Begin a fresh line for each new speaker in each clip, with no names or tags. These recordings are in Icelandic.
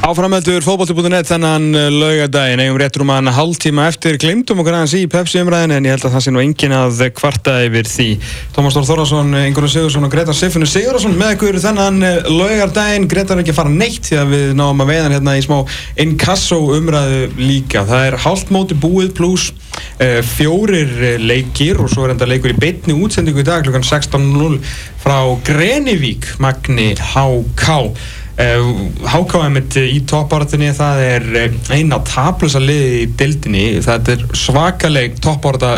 Áframöldur fókbalti.net þennan uh, laugadaginn eigum rétt rúman hálftíma eftir. Glimtum okkur aðeins í Pepsi umræðin en ég held að það sé nú engin að kvarta yfir því. Tómas Þór Þórðarsson, Ingurur Sigursson og Gretar Siffinu Sigurðarsson með ykkur þennan uh, laugardaginn. Gretar er ekki að fara neitt því að við náum að veiðan hérna í smá inkasso umræðu líka. Það er hálftmóti búið pluss fjórir leikir og svo er enda leikur í beitni útsendingu í dag klukkan 16.00 frá Grenivík Magni HK HKM í toppártunni það er eh, eina taplösa liði í dildinni það er svakaleg toppárta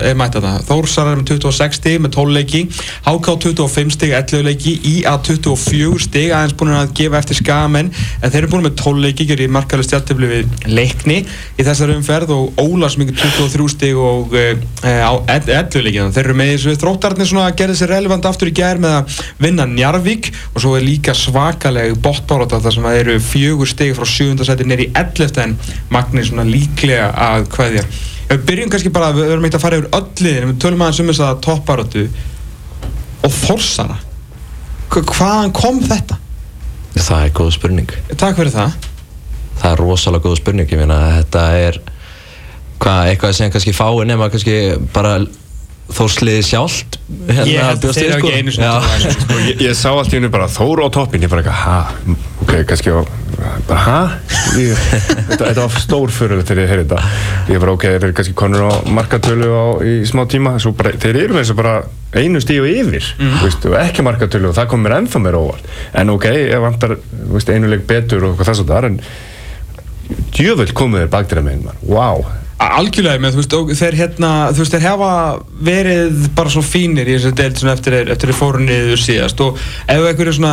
Þórsar er með 26 stig með 12 leiki. HK 25 stig 11 leiki. IA 24 stig aðeins búin að gefa eftir skamenn en þeir eru búin með 12 leiki gerir markalega stjartöfli við leikni í þessar umferð. Og Ólas mikið 23 stig og uh, á 11 leiki. Þeir eru með þessu. Þróttarnir að gera þessi relevant aftur í gerð með að vinna Njarvík og svo er líka svakaleg bóttbárat átta þar sem það eru fjögur stegi frá sjúundasæti neyri 11 en Magni svona líklega að hvaðja. Við byrjum kannski bara, við verðum eitt að fara yfir ölliðin, við tölum aðeins um þess að topparötu og Þorsara. Hvaðan kom þetta?
Það er góð spurning.
Takk fyrir það.
Það er rosalega góð spurning, ég meina þetta er hvað, eitthvað sem kannski fái nema kannski bara Þórsliði sjálft
hérna, Ég held að þeir eru ekki einu
sko, ég, ég sá allt í hennu bara Þór á toppin, ég bara eitthvað, hæ? Ok, kannski, bara hæ? Þetta, þetta var stór fyrirlega þegar ég heyrði þetta. Ég bara, ok, þeir eru kannski konur á markatölu á, í smá tíma. Bara, Þeir eru með þess að bara einu stíu yfir mm. veist, og ekki markatölu og það kom mér ennþá mér óvart. En ok, ég vantar veist, einuleik betur og þess að það er en djövel komið þér bak til það með einn, wow
Algjörlega, með, þú veist, þeir hérna, þú veist, þeir hefa verið bara svo fínir í þessu deilt eftir þeir fóru niður síðast. Og ef er svona,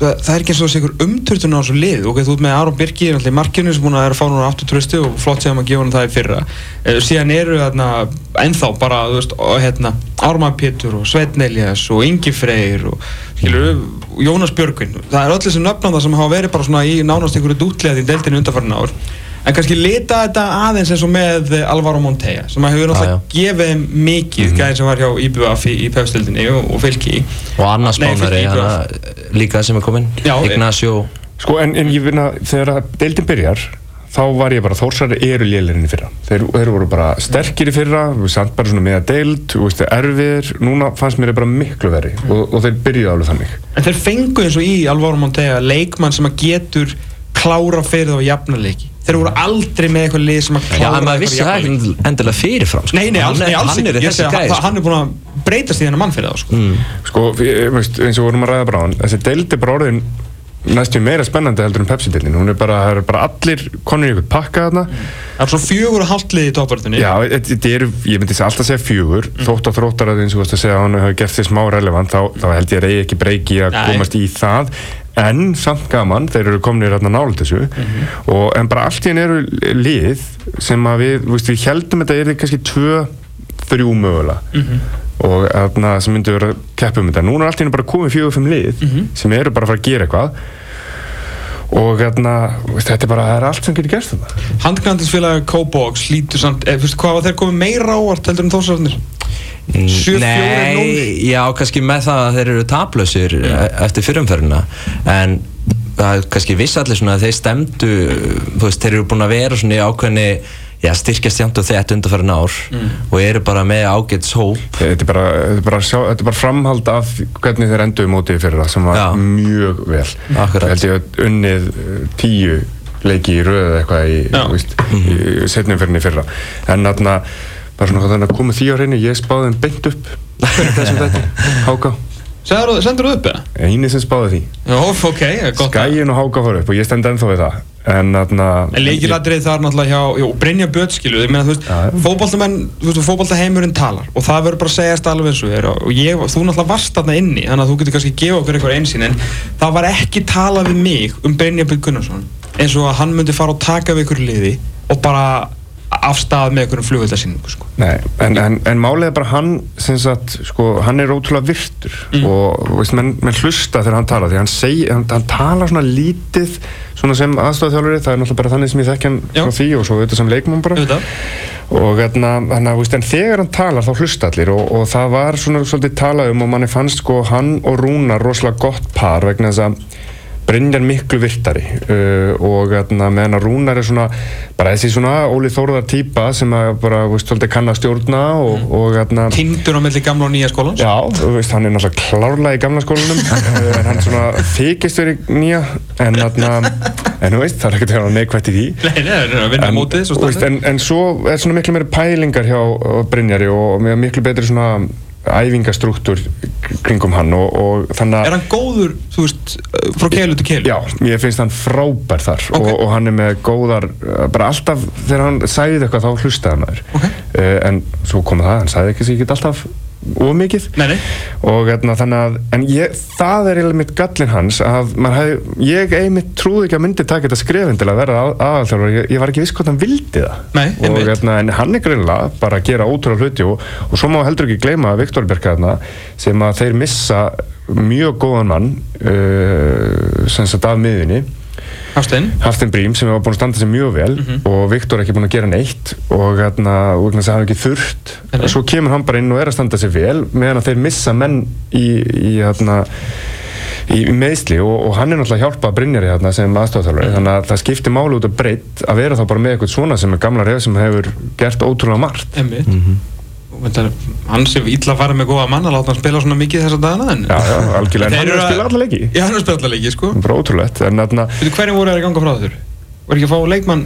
það, það er ekki eins og þessi einhver umturtun á þessu lið, ok, þú veist með Aron Birki er alltaf í markinu sem búin að er að fá núna áttu tröstu og flott séðan að gefa hann það í fyrra. E, síðan eru þarna ennþá bara, þú veist, og, hérna Ármann Pétur og Svetn Elias og Ingi Freyr og, skilur, Jónas Björgvin, það er öll þessi nöfnanda sem hafa verið bara svona í nánast einhverju dútleð í deiltinu undarfærna ár En kannski lita þetta aðeins eins og með Alvaro Monteja sem hefur náttúrulega gefið mikið mm -hmm. gæðin sem var hjá IBF í, í pefstildinni og, og fylki.
Og annars spánari líka sem er komin, Ignacio.
Sko en, en ég finna þegar deildin byrjar þá var ég bara þórsari eru lélærinni fyrra. Þeir, þeir voru bara sterkir í fyrra samt bara svona með að deild erfiðir, núna fannst mér bara miklu veri mm. og, og þeir byrjuði alveg þannig.
En þeir fengu eins og í Alvaro Monteja leikmann sem að getur klára fyrir það á jafnarleiki þeir voru aldrei með eitthvað lið sem að klára
Já, en maður vissi það ekki endilega fyrirfram
sko. Nei, nei, alls, nei, alls ekki. Ég segi að hann er búin að breytast í þennan mann fyrir það sko, mm.
sko veist, eins og vorum að ræða bara á hann þessi deildi bara orðin næstu meira spennandi heldur en Pepsi-deilin hún er bara, það er bara allir konur í eitthvað pakka þarna.
Það er svona fjögur og haldlið í toppverðinni
Já, þetta eru, ég myndi alltaf segja fjögur. Mm. þótt og þróttar að eins og þú veist að segja að hann hefur gert því smá relevant þá, þá held ég að reyði ekki breyki að komast í það en samt gaman, þeir eru komin í ræðna nála þessu mm -hmm. og en bara allt í henni eru lið sem að við, veist, við heldum þetta er kannski tvö, þrjú mögulega mm -hmm. og þarna sem myndi vera keppum þetta, núna er allt í henni bara komið fjögur fimm lið mm -hmm. sem eru bara að fara að gera eitthvað og þarna, þetta er bara, það er allt sem getur gerst þetta
Handkvæmdisfélagi Kóbox lítur samt, eða, fyrst, hvað var þeir komið meira ávart heldur en þósarðinir?
7-4-0 Nei, já, kannski með það að þeir eru taplausir mm. eftir fyrirumferðina en það er kannski viss allir svona að þeir stemdu þú veist, þeir eru búin að vera svona í ákveðni já, styrkjast jæmt og þetta undarfæri nár mm. og eru bara með ágæts hó
Þetta er bara, bara, bara framhald af hvernig þeir endur mótið fyrir það sem var já. mjög vel Akkurat. Ég held ég að unnið eh, tíu leiki í röðu eitthvað í, í, í setnum fyrir fyrra en þarna bara svona þannig að koma því á hreinu ég spáði þeim beint upp þessum þetta, Háká
Sendur þú upp eða?
Einu sem spáði því
Jó, ok, gott
Skæin og Háká fór upp og ég stend ennþá við það En,
en leikiladrið þar náttúrulega hjá já, Brynja Björn, skilu, ég meina þú veist ja. fókbaltamenn, þú veist, fókbaltaheimurinn talar og það verður bara að segjast alveg eins og þér og ég, þú náttúrulega varst þarna inni þannig að þú getur kannski gefa okkur eitthvað einsinn en það var ekki talað við mig um Brynja Gunnarsson eins og að hann myndi fara og taka við ykkur liði og bara afstæð með einhverjum flugvöldarsýningu sko.
en, en, en málið er bara hann sagt, sko, hann er ótrúlega virtur mm. og veist, menn, menn hlusta þegar hann tala því hann, seg, hann, hann tala svona lítið svona sem aðstofþjálfur það er náttúrulega bara þannig sem ég þekkja hann frá því og svo auðvitað sem leikmum bara Uta. og hérna, hana, veist, en þegar hann talar þá hlusta allir og, og það var svona svolítið talað um og manni fannst sko hann og Rúnar rosalega gott par vegna þess að Brynjar miklu virtari uh, og atna, meðan að Rúnar er svona bara þessi svona Óli Þórðar týpa sem að bara, veist, kann að stjórna og, mm. og atna
Tindur á melli gamla og nýja skólans?
Já, veist, hann er náttúrulega klárlega í gamla skólanum en hann svona þykist verið nýja en atna, en þú veist, það er ekkert að neikvægt í því.
Nei, það er að vinna mótið
en, en svo er svona miklu meiri pælingar hjá Brynjari og miklu betri svona æfingastruktúr kringum hann og, og þannig
að... Er hann góður, þú veist, frá keilu til keilu?
Já, ég finnst hann frábær þar okay. og, og hann er með góðar, bara alltaf þegar hann sæði eitthvað þá hlustaði hann þær okay. uh, en svo kom það, hann sæði ekki sér ekki alltaf of mikið.
Nei, nei.
og hérna, þannig að en ég, það er eiginlega mitt gallin hans að hef, ég einmitt trúði ekki að myndi taka þetta skrefin til að vera aðalþjálfur ég, ég var ekki viss hvort hann vildi það.
Nei,
og hérna, en hann er greinlega bara að gera ótrúlega hluti og, og svo má heldur ekki gleyma Viktor Berg sem að þeir missa mjög góðan mann uh, sem sagt af miðunni
Hafstein?
Hafstein Brím sem hefur búin að standa sig mjög vel mm -hmm. og Viktor er ekki búin að gera neitt og hérna, og það hefur ekki þurft. Og svo kemur hann bara inn og er að standa sig vel meðan að þeir missa menn í, í hérna í meðsli og, og hann er náttúrulega hjálpað Brynjarri hérna sem aðstofþjálfari mm. þannig að það skiptir málu út af breytt að vera þá bara með eitthvað svona sem er gamla reyð sem hefur gert ótrúlega margt.
Mm -hmm hann sé ítla að fara með góða mann að láta hann spila svona mikið þess að dana
Já, já, algjörlega, en hann er að spila alla leiki.
Já, hann er að spila alla leiki, sko.
Bara ótrúlegt.
Hvernig voru það að ganga frá þurr? Var ekki að fá leikmann?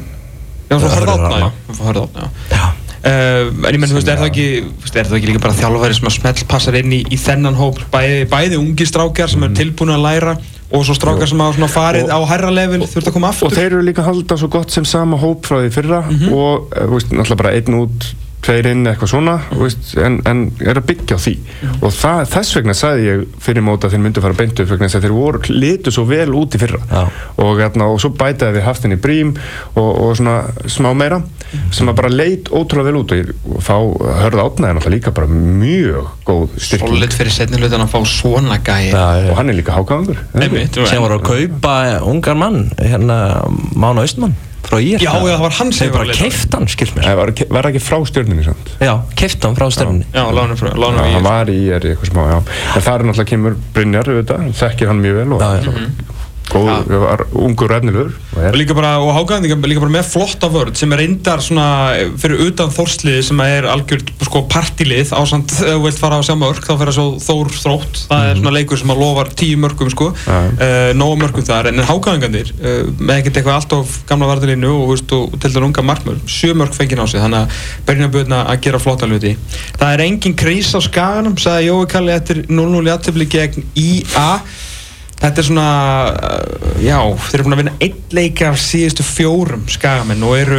Já, það var hörða átna Já, en ég menn, þú veist, er það ekki er það ekki líka bara þjálfæri sem að smelt passar inn í, í þennan hóp, bæði, bæði ungi strákjar sem er mhm. tilbúin að læra og svo strákar sem hafa farið á herra level þurft að koma aftur.
og þeir eru líka halda svo gott sem sama hóp frá því fyrra mm -hmm. og, veist, náttúrulega bara einn út tveir inn eitthvað svona veist, en, en er að byggja á því mm. og það, þess vegna sagði ég fyrir móta þeir myndi að fara beintu vegna þess að þeir voru litu svo vel út í fyrra ja. og, hérna, og svo bætaði við haftin í brím og, og svona smá meira mm. sem að bara leit ótrúlega vel út og, og þá hörða átnaði náttúrulega líka bara mjög góð styrking
Solid fyrir setnilutan að fá svona gæi
ja, ja. og hann er líka hákangur
sem voru að kaupa ungar mann hérna Mána Östmann frá
ég Já, já, það var hann sem
var bara keift hann, skil mér.
Það var, var ekki frá stjórnunni samt?
Já, keift hann frá stjórnunni
Já, lána frá, lána
frá Það var í er eitthvað smá, já. En það er náttúrulega kemur Brynjar, auðvitað, þekkir hann mjög vel og Já, já góð, ja. ungur ræðnilegur
og líka bara, og Hágaðin líka bara með flotta vörð sem er reyndar svona fyrir utan þórsliði sem er algjörð sko partilið ásand ef þú vilt fara á sjá mörg þá fyrir að þór þrótt. Það er mhm. svona leikur sem að lofar tíu mörgum sko. Ja. uh, nóg mörgum þar. En Hágaðingandir uh, eh, með ekkert eitthvað allt of gamla varðilínu og, og, og til dæru unga markmörg sjö mörg fengið á sig þannig að börjina börna að gera flotta hluti það er engin krís á skaganum sagði Jói Kalli eftir 0-0 jættibli gegn IA Þetta er svona, uh, já, þeir eru búin að vinna einn leik af síðustu fjórum skagamenn og eru,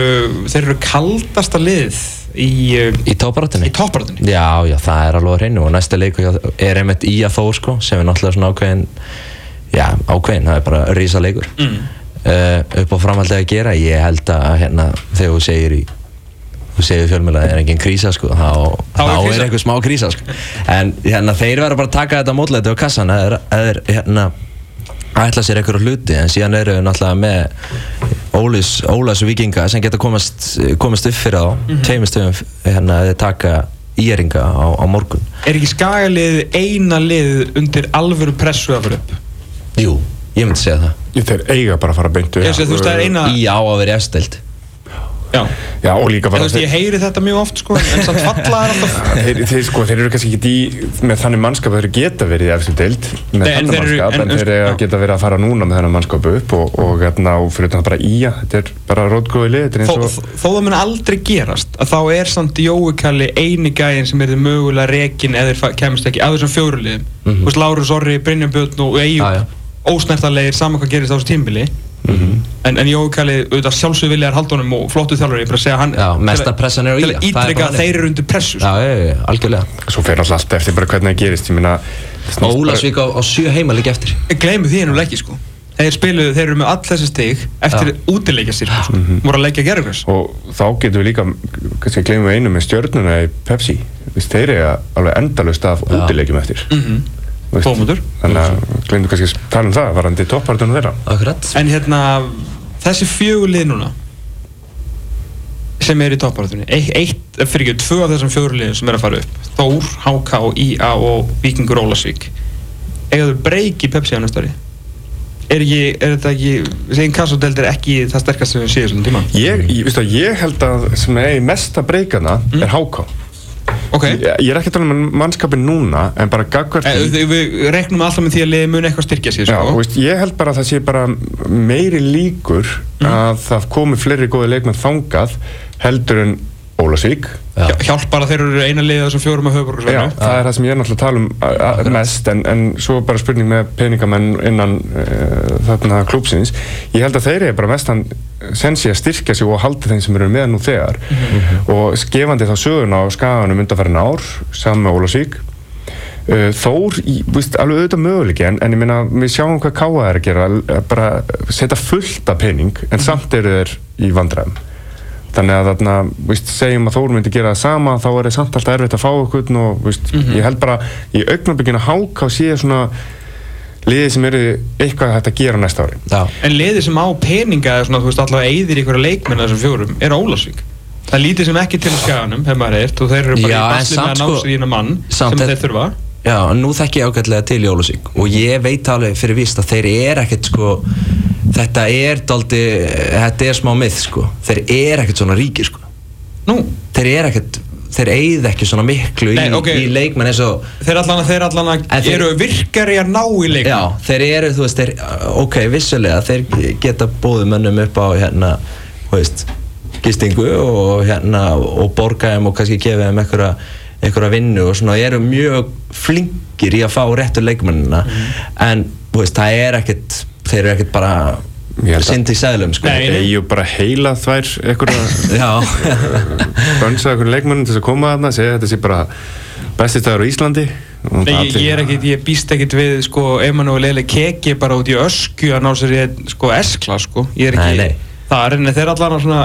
þeir eru kaldasta lið í,
uh, í tóparátunni.
Í tóparátunni.
Já, já, það er alveg hreinu og næsta leik er einmitt í að þó sko, sem er náttúrulega svona ákveðin, já, ákveðin, það er bara rísa leikur. Mm. Uh, upp á framhaldið að gera, ég held að hérna, þegar þú segir í þú segir fjölmjöla að það er engin krísa sko, þá, þá, þá er einhver smá krísa sko. en hérna, þeir verða bara að taka þetta mótleiti á kassan eða hérna, ætla sér einhverju hluti en síðan eru við náttúrulega með Ólis, Ólas vikinga sem geta komast, komast upp fyrir á mm -hmm. teimistöfum hérna að taka íringa á, á morgun
Er ekki skagalið eina lið undir alvöru pressu að vera upp?
Jú, ég myndi segja það
Ég þeir eiga bara að fara beintu
Í á að vera efstild
Já.
Já, og líka bara...
Þú veist, ég heyri þetta mjög oft, sko, en samt falla er alltaf...
Þeir, þeir, sko, þeir eru kannski ekki í, með þannig mannskap að þeir geta verið í eftir deild, með þannig mannskap, en, en þeir eru að geta verið að fara núna með þennan mannskapu upp og, og, hérna, og fyrir þetta bara íja, þetta er bara rótgóði lið, þetta er eins
og... Þó það mun aldrei gerast, að þá er samt Jóikalli eini gæðin sem er þið mögulega rekin eða kemist ekki að þessum fjóruliðum. Þú veist, Lárus Orri, Brynjar Björn og Eyjúb, ósnertarlegir saman hvað gerist á þessu tímbili Mm -hmm. En, en Jói Kalli, auðvitað sjálfsög viljaðar haldunum og flottu þjálfur, ég bara að segja hann
Já, mesta pressan er á í
Til að ítrykka að þeir eru undir pressu
Já, ég, ég, algjörlega.
Svo fer alltaf allt eftir bara hvernig það gerist, minna
Og Ólasvík á, á sjö heima líka eftir.
Gleimu því ennum leiki, sko. Þeir spiluðu, þeir eru með all þessi stig eftir útileikja sér, sko. Mm -hmm. voru að leikja gerðugræs
Og þá getum við líka, kannski gleimu einu með stjórnuna í Pepsi. Þeir eru alveg endalust af útileikjum eftir. Mm -hmm.
Bómundur
Þannig að glemdu kannski að tala um það varandi toppartunum þeirra
Akkurat
En hérna, þessi fjögulið núna sem er í toppartunni eitt, fyrir ekki, tvö af þessum fjöguliðin sem er að fara upp Þór, HK, IA og Vikingur Ólasvík eigaður breyki Pepsi á næsta ári er, ekki, er þetta ekki, þessi inkassodeldir ekki það sterkast sem við séum svona tíma?
Ég, ég, ég held að sem er mest að breykana mm. er háká.
Okay.
Ég, ég er ekki að tala um mannskapin núna, en bara gagvart
eh, því... Við reknum alltaf með því að liði muni eitthvað styrkja sér,
sko. Já, veist, ég held bara að það sé bara meiri líkur mm. að það komi fleiri góði leikmenn þangað heldur en Ólasvík
Hjálp bara þeir eru eina liðið þessum fjórum að höfbúr
Já, það er það sem ég er náttúrulega að tala um mest en, en svo bara spurning með peningamenn innan uh, þarna klúpsins ég held að þeir eru bara mestan sensi að styrkja sig og halda þeim sem eru með nú þegar mm -hmm. og skefandi þá söguna á skaganum undanferðin ár saman með Ólasvík uh, Þór, víst, alveg auðvitað möguleiki en, en ég minna, við sjáum hvað Káa er að gera bara setja fullt af pening en mm -hmm. samt eru þeir í vandræðum þannig að þarna, víst, segjum að Þór myndi gera það sama þá er það samt alltaf erfitt að fá okkur og víst, mm -hmm. ég held bara í augnabyggina hák á síðan svona liði sem eru eitthvað hægt að gera næsta ári.
Já. En liði sem á peninga svona, þú veist alltaf eðir ykkur leikmenn þessum fjórum er Ólasvík það lítið sem ekki til skaganum hefur maður eitt og þeir eru bara Já, í basli með að ná sko, sér í eina mann sem þeir þurfa.
Já, nú þekk ég ágætlega til í Ólasvík og ég veit alveg fyrir vist að þeir eru ekkert sko þetta er daldi, þetta er smá mið sko, þeir eru ekkert svona ríkir sko.
Nú?
Þeir eru ekkert, þeir eigð ekki svona miklu Nei, í, okay. í leikmenn eins og
Þeir allan að þeir allan að eru virkari að ná í leikmenn
Já, þeir eru, þú veist, þeir, ok, vissulega þeir geta bóðu mönnum upp á hérna, hú veist gistingu og hérna og borga þeim og kannski gefa þeim einhverja einhverja vinnu og svona, eru mjög flinkir í að fá réttu leikmennina mm. en, þú veist, það er ekkert þeir eru ekkert bara sind í seglum sko.
Nei, ég er bara heila þvær bönsa einhverju leikmennum til að koma að það segja þetta sé bara bestistæður á Íslandi
Nei, ég, ég er ekkert, ég býst ekkert við sko, Emanuel Ele keki bara út í ösku að ná sér í sko S-kla sko, ég er ekki nei, nei. það en þeir allan svona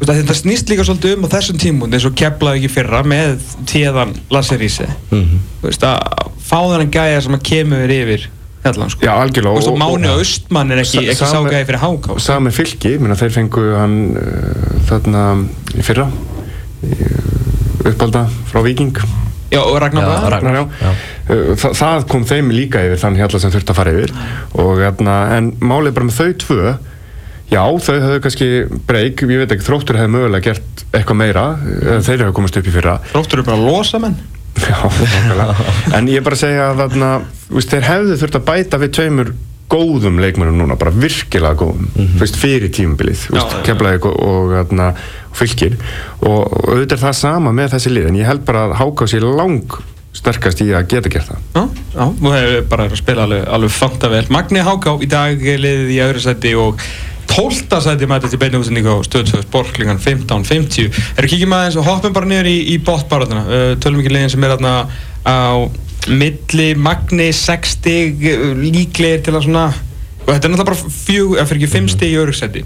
þetta snýst líka svolítið um á þessum tímund eins og keflaði ekki fyrra með tíðan Lasserísi mm -hmm. að fá þennan gæja sem að kemur yfir Hellan, sko.
Já, algjörlega.
Og, og Máni Austmann er ekki, ekki ságæði fyrir háká.
Sami fylki, minna, þeir fengu hann uh, þarna í fyrra uppálda frá Viking.
Já, og Ragnar Bræð.
Ragnar, já. já. Uh, Þa, það kom þeim líka yfir þann hérna sem þurfti að fara yfir. Og, hérna, en málið bara með þau tvö, já, þau höfðu kannski breyk, ég veit ekki, þróttur hefði mögulega gert eitthvað meira, þeir hefðu komast upp í fyrra.
Þróttur er bara losa menn.
Já, en ég er bara að segja að þarna, veist, þeir hefðu þurft að bæta við tveimur góðum leikmennum núna, bara virkilega góðum mm -hmm. veist, fyrir tímumbilið kemlaði og, og, og fylgir og, og auðvitað er það sama með þessi lið en ég held bara að Háká sé lang sterkast í að geta gert það.
Já, já, þú hefur bara að spila alveg, alveg fanta vel Magni Háká í dag liðið í öðru seti og tóltasæti mætið til beinugustinníku á stöðsöð borklingan 15.50 erum kíkjum aðeins og hoppum bara niður í, í bóttbáratuna uh, tölum ekki leginn sem er aðna á milli magni 60 líklegir til að svona og þetta er náttúrulega bara fjög, eða fyrir ekki 5 stíg í örugsæti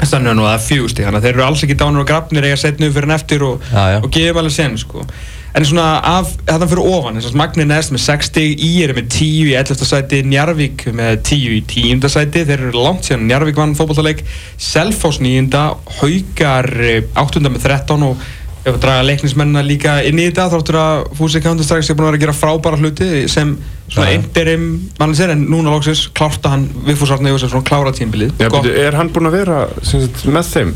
þannig að það er fjög stíg þannig að þeir eru alls ekki dánur og grafnir eða setnu fyrir en eftir og, og gefum alveg sen sko En svona af, þetta fyrir ofan, þess að Magni Næst með 60, Í er með 10 í 11. sæti, Njarvík með 10 í 10. sæti, þeir eru langt síðan Njarvík vann fókbaltaleik, Selfos 9. Haugar 8. með 13 og ef við draga leiknismennina líka inn í þetta þáttur að Fúsi Counter-Strike sé búin að vera að gera frábæra hluti sem svona interim mannlega sér en núna lóksins klárta hann Viðfúsarni og svona klára tímbilið.
Já, betur, er hann búin að vera sagt, með þeim?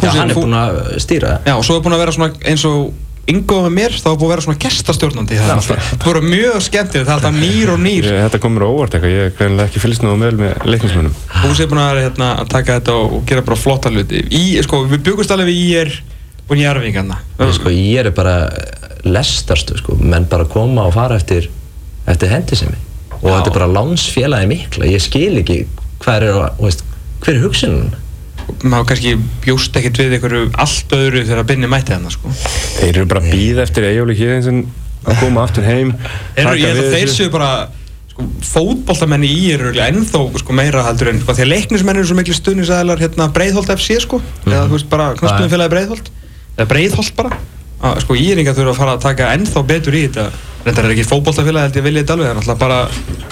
Já, hann er búin að stýra
það. Já, og svo er búin að vera svona eins og yngoð með mér, þá er búin að vera svona gestastjórnandi það voru mjög skemmtilegt, það er alltaf nýr og nýr.
Ég, Þetta komur óvart eitthvað, ég er greinlega ekki fylgst náðu með með leiknismunum
Hún sé búin að, hérna, að taka þetta og, og gera bara flotta hluti. Í, sko, Við byggumst alveg í er búin í Arvíkanna
sko, Ég er bara lestarstu, sko, menn bara koma og fara eftir, eftir hendisemi. Og Já. þetta er bara lánsfélagi mikla. Ég skil ekki hver er, veist, hver er hugsunum
maður kannski bjóst ekkert við einhverju allt öðru þegar að bynni mæti þannig sko.
Þeir eru bara býð eftir Ejjóli Híðinsen að koma aftur heim
Eru, Ég held að þeir séu bara sko, fótbollamenni í eru ennþá sko, meira heldur en sko, því að leiknismenni eru svo miklu stuðnisæðilar hérna, Breitholt FC sko, mm. eða þú veist bara knastunum félagi Breitholt eða Breitholt bara. Að, sko Íringa þurfa að fara að taka ennþá betur í þetta Þetta er ekki fókbóltafélag, held ég vilja þetta alveg, það er náttúrulega bara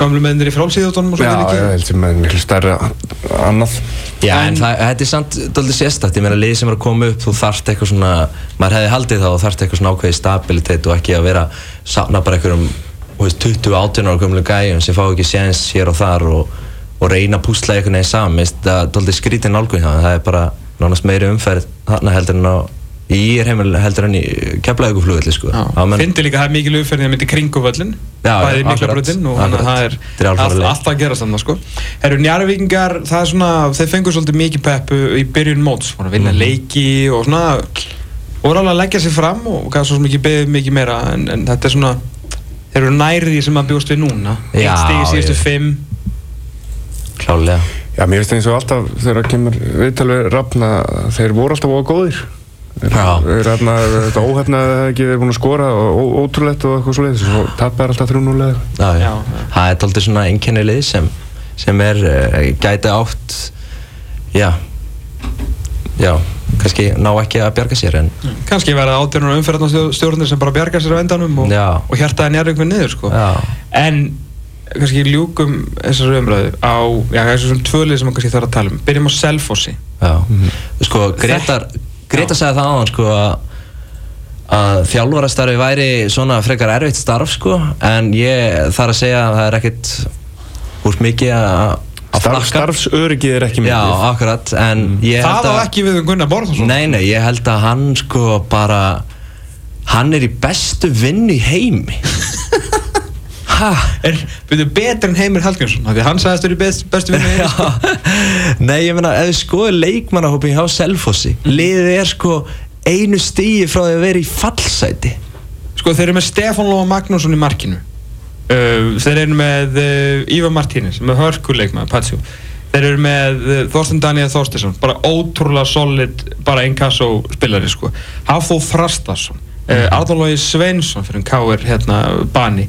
gamlu meðnir í frálsíðutónum og
svo Já, ég held sem með miklu stærra annað.
Já, en, en það, þetta er samt doldið sérstakt, ég meina, lið sem er að koma upp, þú þarft eitthvað svona, maður hefði haldið þá, þú þarft eitthvað svona ákveði stabilitet og ekki að vera, safna bara einhverjum, 20-18 ára gömlu gæjum sem fá ekki séns hér og þar og, og reyna að púsla einhvern veginn saman það er doldið skrítið nálgun það er er heimil heldur enn í keflaðegu flugvelli sko.
Fyndi líka það er mikil uppferðin að myndi kringu völlin bæði mikla bröndin og það er alltaf að gera saman sko. Herru Njarvíkingar, það er svona þeir fengur svolítið mikið peppu í byrjun móts. Að vinna mm. leiki og svona og alveg að leggja sér fram og kannski svo mikið beðið mikið meira en, en þetta er svona þeir eru nærið sem að bjóst við núna. Einn stigi síðustu fimm.
Klálega
Já, mér finnst það eins og alltaf þegar kemur viðtalveg rafna þeir voru alltaf óa góðir. Rafna, þetta óhefna að ekki verið búin að skora og ótrúlegt og eitthvað svolítið svo tapar alltaf 3-0
eða Það er alltaf svona einkennilið sem, sem er uh, gæti átt já já, kannski ná ekki að bjarga sér en
mm. kannski verða átjörnur umferðarstjórnir sem bara bjarga sér á endanum og, og hjartaði njárvíkvinn niður sko. en kannski ljúkum þessar umræðu á já, þessum tvölið sem kannski þarf að tala um. Byrjum á Selfossi.
Mm -hmm. sko, Gretar Greta sagði það á hann sko að að þjálfarastarfi væri svona frekar erfitt starf sko en ég þarf að segja að það er ekkert úr mikið að
Starf, starfsöryggið er ekki mikið.
Já, akkurat
Það var ekki við um Gunnar Borðarsson
Nei, nei, ég held að hann sko bara hann er í bestu vinn í heimi?
Er betur en Heimir Hallgrímsson? Því hann sagðist að það er best, bestu vinn í heimi sko.
Nei, ég menna, ef við skoðum leikmannahópin hjá Selfossi mm. liðið er sko einu stíi frá því að vera í fallsæti
Sko, þeir eru með Stefán Lóa Magnússon í markinu Uh, þeir eru með uh, Ívar Martínez, með hörkuleik með Patsjó þeir eru með uh, Þorsten Daniel Þorstinsson bara ótrúlega solid bara inkasso spilari sko Hafþó Þrastarsson, uh, Arðalói Sveinsson fyrir en K.R. hérna Bani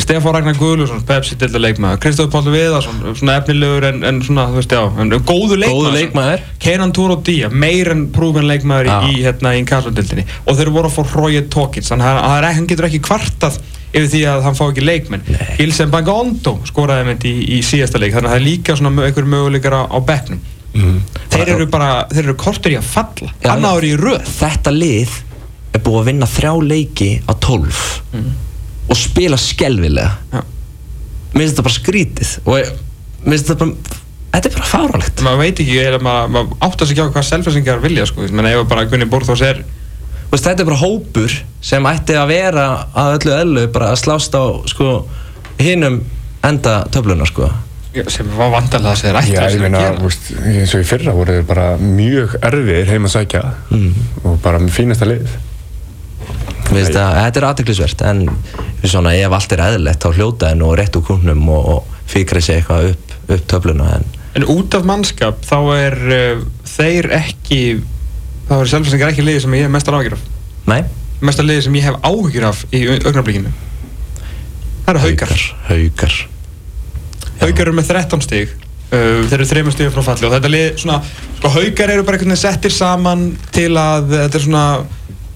Stefán Ragnar Guðlusson, Pepsi dilda leikmaður, Kristóf Páll Viðarsson, svona efnilegur en, en svona, þú veist, já, en góðu leikmaður.
Góðu leikmaður.
Kenan Turo Díaz, meir en prúven leikmaður í, í, hérna, í inkassodildinni og þeir voru að fá Róið Tókins, þannig að hann getur ekki kvartað yfir því að hann fá ekki leikmenn. Hilsen Bangondo skoraði með þetta í, í síðasta leik, þannig að það er líka svona einhver möguleikar á, á bekknum. Mm. Þeir eru bara, þeir eru kortur í að falla, hann ári í röð.
Þetta lið er búið að vinna þrjá leiki á tólf. Mm og spila skelvilega mér finnst þetta bara skrítið og mér finnst þetta bara þetta er bara fáralegt
maður veit ekki, eða maður, maður átt að segja hvað selfinsingar vilja sko, menn ef bara Gunni Borþós er
Veist, þetta er bara hópur sem ætti að vera að öllu öllu bara að slást á sko, hinnum enda töfluna sko.
sem var vandalega að segja rætt
Já, ég meina, eins og í fyrra voru þau bara mjög erfið heim að sækja mm. og bara með fínasta lið
Þetta er aðteglisvert en svona, ef allt er eðlert á hljótaðinu og rétt úr kúnum og, og fyrir sig eitthvað upp, upp töfluna
en, en út af mannskap þá er uh, þeir ekki þá er selvfæsningar ekki liði sem ég hef mestar áhyggjur af.
Nei.
Mestar liði sem ég hef áhyggjur af í augnablíkinu Það eru haugar
Haugar
Haugar eru með 13 stíg uh, þeir eru þrejum stíg frá falli og þetta lið svona sko haugar eru bara einhvern veginn settir saman til að þetta er svona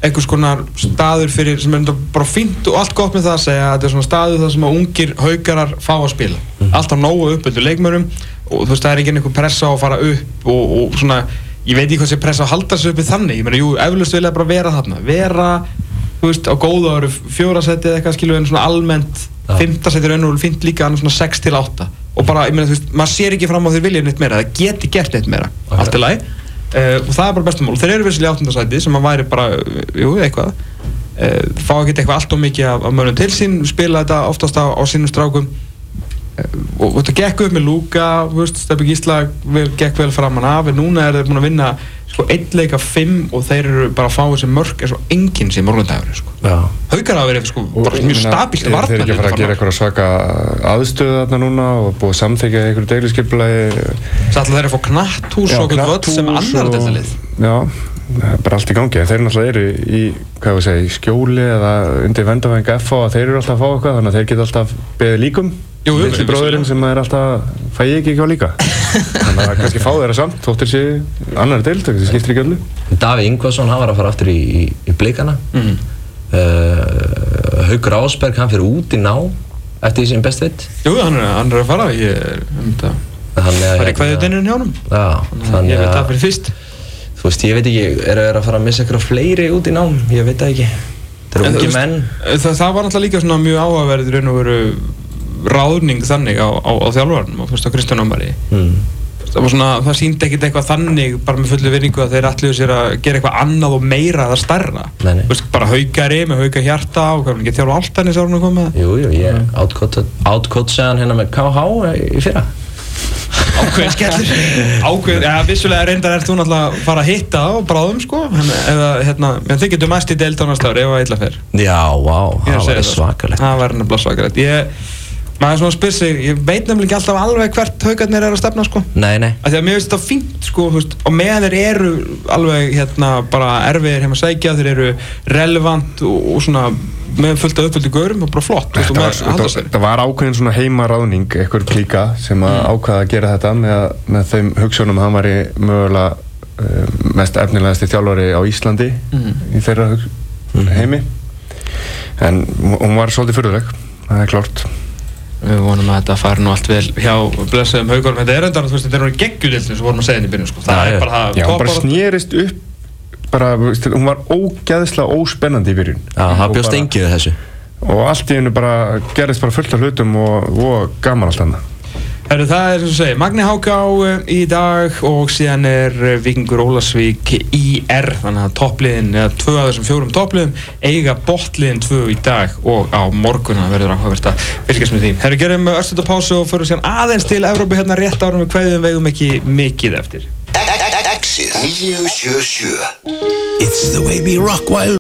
einhvers konar staður fyrir sem er bara fínt og allt gott með það að segja að þetta er svona staður þar sem að ungir haugarar fá að spila. Mm alltaf nógu upp undir leikmörum og þú veist það er ekki einhver pressa að fara upp og, og svona, ég veit ekki hvað sé pressa að halda sig uppi þannig, ég meina, jú, eflust vilja bara vera þarna, vera, þú veist, á góða áru fjórasetti eða eitthvað skilu en svona almennt, ja. fymtasetti raun og fint líka annars svona 6 til 8 og bara, ég meina, þú veist, maður sér ekki fram á því vilja neitt meira, það geti gert neitt meira, okay. allt er læg Uh, og það er bara bestumál. Þeir eru vissilega áttundasæti sem að væri bara, jú, eitthvað uh, fá ekki eitthvað allt og mikið af, af mönnum til sín, spila þetta oftast á, á sínum strákum og þetta gekk upp með Luka, Steffi Gísla gekk vel framann af, en núna er þeir búin að vinna sko einn leik af fimm og þeir eru bara að fá þessi mörg eins og enginn sem morgundagur sko. haugar að vera sko, mjög stabílt
varna þeir eru ekki að fara að gera eitthvað svaka aðstöðu þarna núna og búið að samþykja einhverju deiliskeipulagi
Sætla þeir eru að fá knatthús og okkur völd sem annar þetta lið
Já, bara allt í gangi. Þeir náttúrulega eru í, segja, í skjóli eða undir vendafæng FH þeir eru alltaf að fá eitthvað þannig að þeir geta alltaf beðið líkum Lilli bróðurinn sem er alltaf, fæ ég ekki eitthvað líka. Þannig að kannski fá þeirra samt, þóttir sé annar deilt, það skiptir ekki öllu.
Daví Ingvarsson, hann var að fara aftur í, í, í blikana. Mm. uh, Haugur Ásberg, hann fyrir út í ná eftir því sem best veit.
Jú, hann er, hann er að fara, ég er um þetta Það er eitthvað í dennunum hjá hann
Já,
ég veit það fyrir fyrst.
Þú veist, ég veit ekki, er það að fara að missa eitthvað fleiri út í ná, ég veit það ekki. Það eru ungi menn.
Það, það var náttúrulega líka svona mjög áhugaverð raun og veru ráðning þannig á, á, á þjálfvarnum og fyrst á Kristján Ómari. Mm. það, það síndi ekkert eitthvað þannig bara með fullu vinningu að þeir allir sér að gera eitthvað annað og meira eða starra bara haugari með hauga hjarta og hvað er ekki þjálf alltaf nýst árun að koma?
Jújú, ég átkótsaðan hérna með KH í fyrra.
Ákveðin skellur. Ákveðin, já, vissulega reyndar er þú náttúrulega að fara að hitta á bráðum sko. Eða, hérna, þið getur mest í deilt á næsta ári ef það illa fer.
Já, wow, það var svakalegt.
Það var nefnilega svakalegt. Ég, maður er svona að spyrja sig, ég veit nefnilega ekki alltaf alveg hvert haugarnir er að stefna sko
nei, nei
af því að mér finnst þetta fínt sko veist, og með þeir eru alveg hérna bara erfiðir heim að sækja, þeir eru relevant og, og svona með fullt af uppföldu görum og bara flott
Þetta var, var, var, var ákveðin svona heimaráðning eitthvað klíka sem að mm. ákvaða að gera þetta með, með þeim hugsunum að hann var í mögulega uh, mest efnilegasti þjálfari á Íslandi mm. í þeirra mm. heimi en hún var svolítið fyrirleg það er klárt
Við vonum að þetta fari nú allt vel hjá blessaðum haugurum þetta er endar, þú veist, þetta er náttúrulega geggjulildi sem vorum að segja inn í byrjun, sko. það er bara það
Já, hún bara snýrist upp bara, hún var ógæðislega óspennandi í byrjun.
Já, það bjóst engið þessu.
Og allt í hennu bara gerðist bara fullt af hlutum og, og gaman allt annað
Heru, það er sem þú segir, Magni Háká eh, í dag og síðan er eh, Vikingur Ólasvík í R þannig að toppliðin, eða tvö af þessum fjórum toppliðum eiga botliðin tvö í dag og á morgunna verður áhugavert að fylgjast með því. Herru, gerum öllstöld á pásu og fyrir síðan aðeins til Európa hérna rétt árum við hvaðum vegum ekki mikið eftir. Exit 977 It's the way we rock while